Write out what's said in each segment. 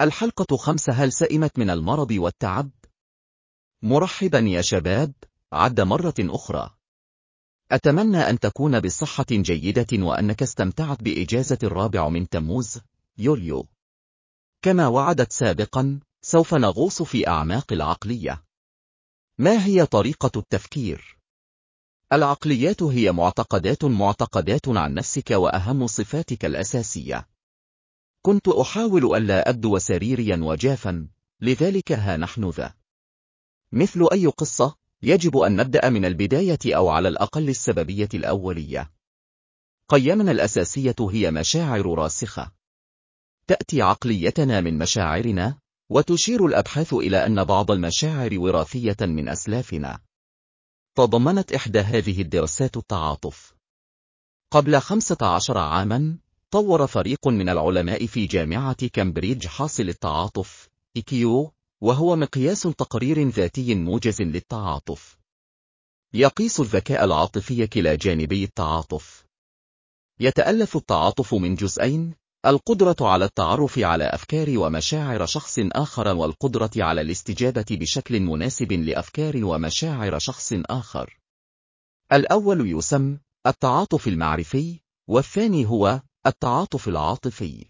الحلقة خمسة هل سئمت من المرض والتعب؟ مرحبا يا شباب، عد مرة أخرى. أتمنى أن تكون بصحة جيدة وأنك استمتعت بإجازة الرابع من تموز، يوليو. كما وعدت سابقا، سوف نغوص في أعماق العقلية. ما هي طريقة التفكير؟ العقليات هي معتقدات معتقدات عن نفسك وأهم صفاتك الأساسية. كنت أحاول ألا أبدو سريريا وجافا، لذلك ها نحن ذا. مثل أي قصة، يجب أن نبدأ من البداية أو على الأقل السببية الأولية. قيمنا الأساسية هي مشاعر راسخة. تأتي عقليتنا من مشاعرنا، وتشير الأبحاث إلى أن بعض المشاعر وراثية من أسلافنا. تضمنت إحدى هذه الدراسات التعاطف. قبل خمسة عشر عاما، طور فريق من العلماء في جامعة كامبريدج حاصل التعاطف إيكيو وهو مقياس تقرير ذاتي موجز للتعاطف. يقيس الذكاء العاطفي كلا جانبي التعاطف. يتألف التعاطف من جزئين القدرة على التعرف على أفكار ومشاعر شخص آخر والقدرة على الاستجابة بشكل مناسب لأفكار ومشاعر شخص آخر. الأول يسمى التعاطف المعرفي والثاني هو التعاطف العاطفي.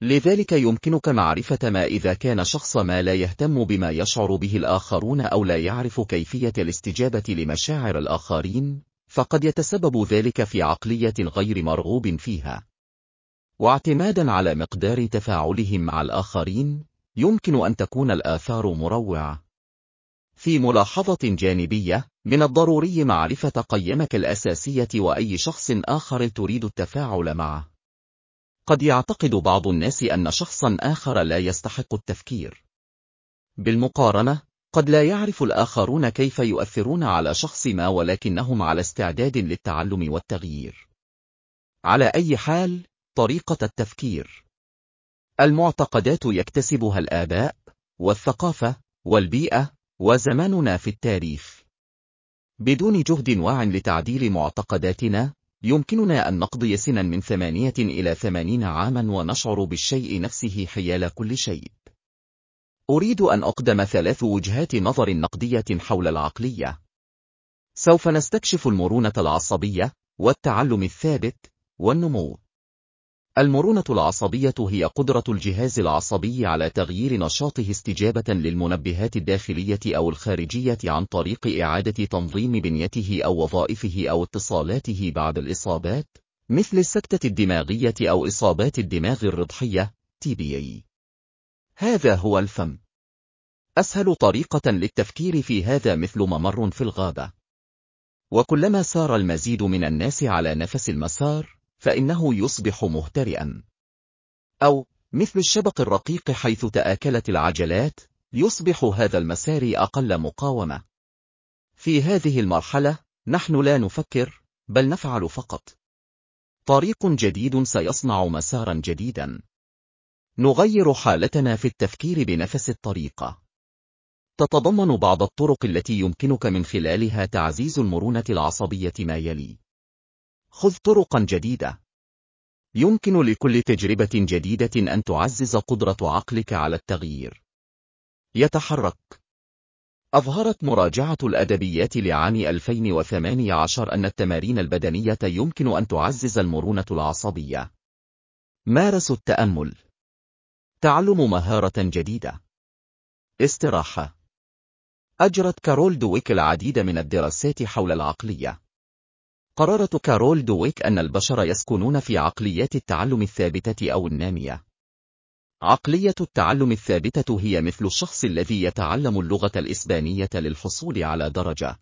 لذلك يمكنك معرفة ما إذا كان شخص ما لا يهتم بما يشعر به الآخرون أو لا يعرف كيفية الاستجابة لمشاعر الآخرين فقد يتسبب ذلك في عقلية غير مرغوب فيها. واعتمادا على مقدار تفاعلهم مع الآخرين يمكن أن تكون الآثار مروعة. في ملاحظة جانبية من الضروري معرفة قيمك الأساسية وأي شخص آخر تريد التفاعل معه. قد يعتقد بعض الناس أن شخصا آخر لا يستحق التفكير. بالمقارنة، قد لا يعرف الآخرون كيف يؤثرون على شخص ما ولكنهم على استعداد للتعلم والتغيير. على أي حال، طريقة التفكير المعتقدات يكتسبها الآباء، والثقافة، والبيئة، وزماننا في التاريخ. بدون جهد واع لتعديل معتقداتنا يمكننا أن نقضي سنا من ثمانية إلى ثمانين عاما ونشعر بالشيء نفسه حيال كل شيء. أريد أن أقدم ثلاث وجهات نظر نقدية حول العقلية. سوف نستكشف المرونة العصبية والتعلم الثابت والنمو. المرونة العصبية هي قدرة الجهاز العصبي على تغيير نشاطه استجابة للمنبهات الداخلية أو الخارجية عن طريق إعادة تنظيم بنيته أو وظائفه أو اتصالاته بعد الإصابات مثل السكتة الدماغية أو إصابات الدماغ الرضحية TBA. هذا هو الفم. أسهل طريقة للتفكير في هذا مثل ممر في الغابة. وكلما سار المزيد من الناس على نفس المسار فإنه يصبح مهترئا. أو مثل الشبق الرقيق حيث تآكلت العجلات يصبح هذا المسار أقل مقاومة. في هذه المرحلة نحن لا نفكر بل نفعل فقط. طريق جديد سيصنع مسارا جديدا. نغير حالتنا في التفكير بنفس الطريقة. تتضمن بعض الطرق التي يمكنك من خلالها تعزيز المرونة العصبية ما يلي. خذ طرقا جديدة. يمكن لكل تجربة جديدة أن تعزز قدرة عقلك على التغيير. يتحرك. أظهرت مراجعة الأدبيات لعام 2018 أن التمارين البدنية يمكن أن تعزز المرونة العصبية. مارسوا التأمل. تعلم مهارة جديدة. استراحة. أجرت كارول دويك العديد من الدراسات حول العقلية. قررت كارول دويك أن البشر يسكنون في عقليات التعلم الثابتة أو النامية. عقلية التعلم الثابتة هي مثل الشخص الذي يتعلم اللغة الإسبانية للحصول على درجة.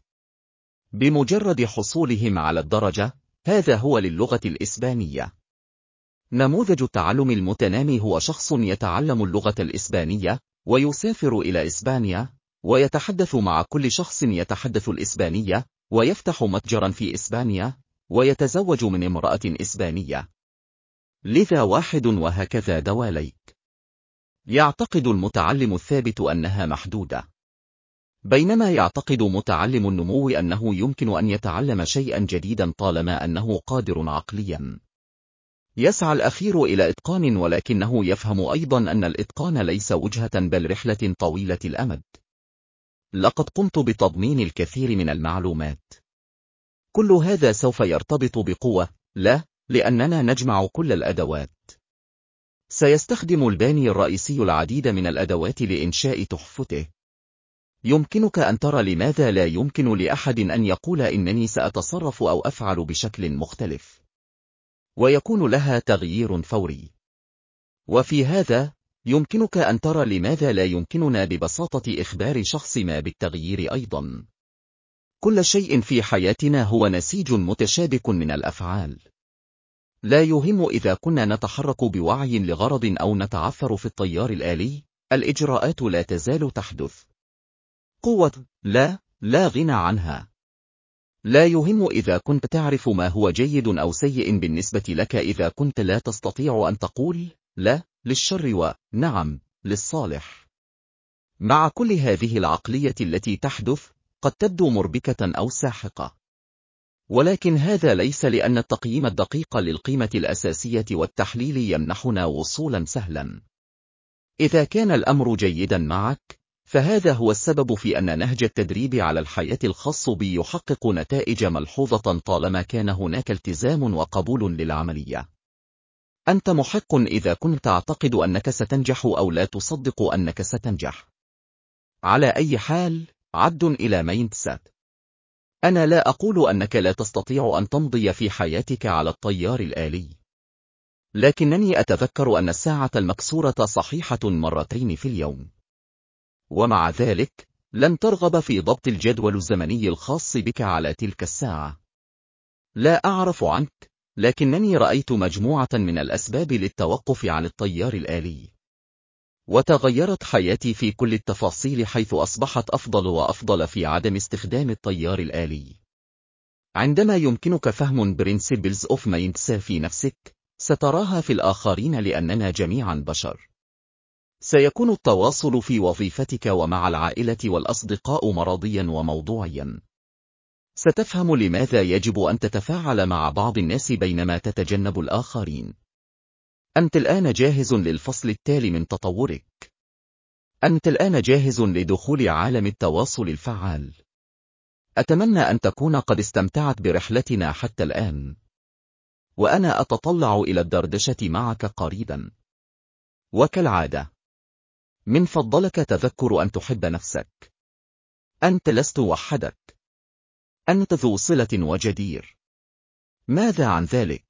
بمجرد حصولهم على الدرجة، هذا هو للغة الإسبانية. نموذج التعلم المتنامي هو شخص يتعلم اللغة الإسبانية، ويسافر إلى إسبانيا، ويتحدث مع كل شخص يتحدث الإسبانية، ويفتح متجرا في إسبانيا ويتزوج من امرأة إسبانية. لذا واحد وهكذا دواليك. يعتقد المتعلم الثابت أنها محدودة. بينما يعتقد متعلم النمو أنه يمكن أن يتعلم شيئا جديدا طالما أنه قادر عقليا. يسعى الأخير إلى إتقان ولكنه يفهم أيضا أن الإتقان ليس وجهة بل رحلة طويلة الأمد. لقد قمت بتضمين الكثير من المعلومات. كل هذا سوف يرتبط بقوة، لا، لأننا نجمع كل الأدوات. سيستخدم الباني الرئيسي العديد من الأدوات لإنشاء تحفته. يمكنك أن ترى لماذا لا يمكن لأحد أن يقول إنني سأتصرف أو أفعل بشكل مختلف. ويكون لها تغيير فوري. وفي هذا، يمكنك أن ترى لماذا لا يمكننا ببساطة إخبار شخص ما بالتغيير أيضا. كل شيء في حياتنا هو نسيج متشابك من الأفعال. لا يهم إذا كنا نتحرك بوعي لغرض أو نتعثر في الطيار الآلي، الإجراءات لا تزال تحدث. قوة لا لا غنى عنها. لا يهم إذا كنت تعرف ما هو جيد أو سيء بالنسبة لك إذا كنت لا تستطيع أن تقول لا للشر ونعم للصالح. مع كل هذه العقلية التي تحدث، قد تبدو مربكة أو ساحقة. ولكن هذا ليس لأن التقييم الدقيق للقيمة الأساسية والتحليل يمنحنا وصولا سهلا. إذا كان الأمر جيدا معك، فهذا هو السبب في أن نهج التدريب على الحياة الخاص بي يحقق نتائج ملحوظة طالما كان هناك التزام وقبول للعملية. أنت محق إذا كنت تعتقد أنك ستنجح أو لا تصدق أنك ستنجح. على أي حال، عد إلى ميندسات. أنا لا أقول أنك لا تستطيع أن تمضي في حياتك على الطيار الآلي. لكنني أتذكر أن الساعة المكسورة صحيحة مرتين في اليوم. ومع ذلك، لن ترغب في ضبط الجدول الزمني الخاص بك على تلك الساعة. لا أعرف عنك، لكنني رأيت مجموعة من الأسباب للتوقف عن الطيار الآلي. وتغيرت حياتي في كل التفاصيل حيث أصبحت أفضل وأفضل في عدم استخدام الطيار الآلي. عندما يمكنك فهم principles of minds في نفسك، ستراها في الآخرين لأننا جميعا بشر. سيكون التواصل في وظيفتك ومع العائلة والأصدقاء مرضيا وموضوعيا. ستفهم لماذا يجب أن تتفاعل مع بعض الناس بينما تتجنب الآخرين. أنت الآن جاهز للفصل التالي من تطورك. أنت الآن جاهز لدخول عالم التواصل الفعال. أتمنى أن تكون قد استمتعت برحلتنا حتى الآن. وأنا أتطلع إلى الدردشة معك قريبا. وكالعادة من فضلك تذكر أن تحب نفسك. أنت لست وحدك. أنت ذو صلة وجدير. ماذا عن ذلك؟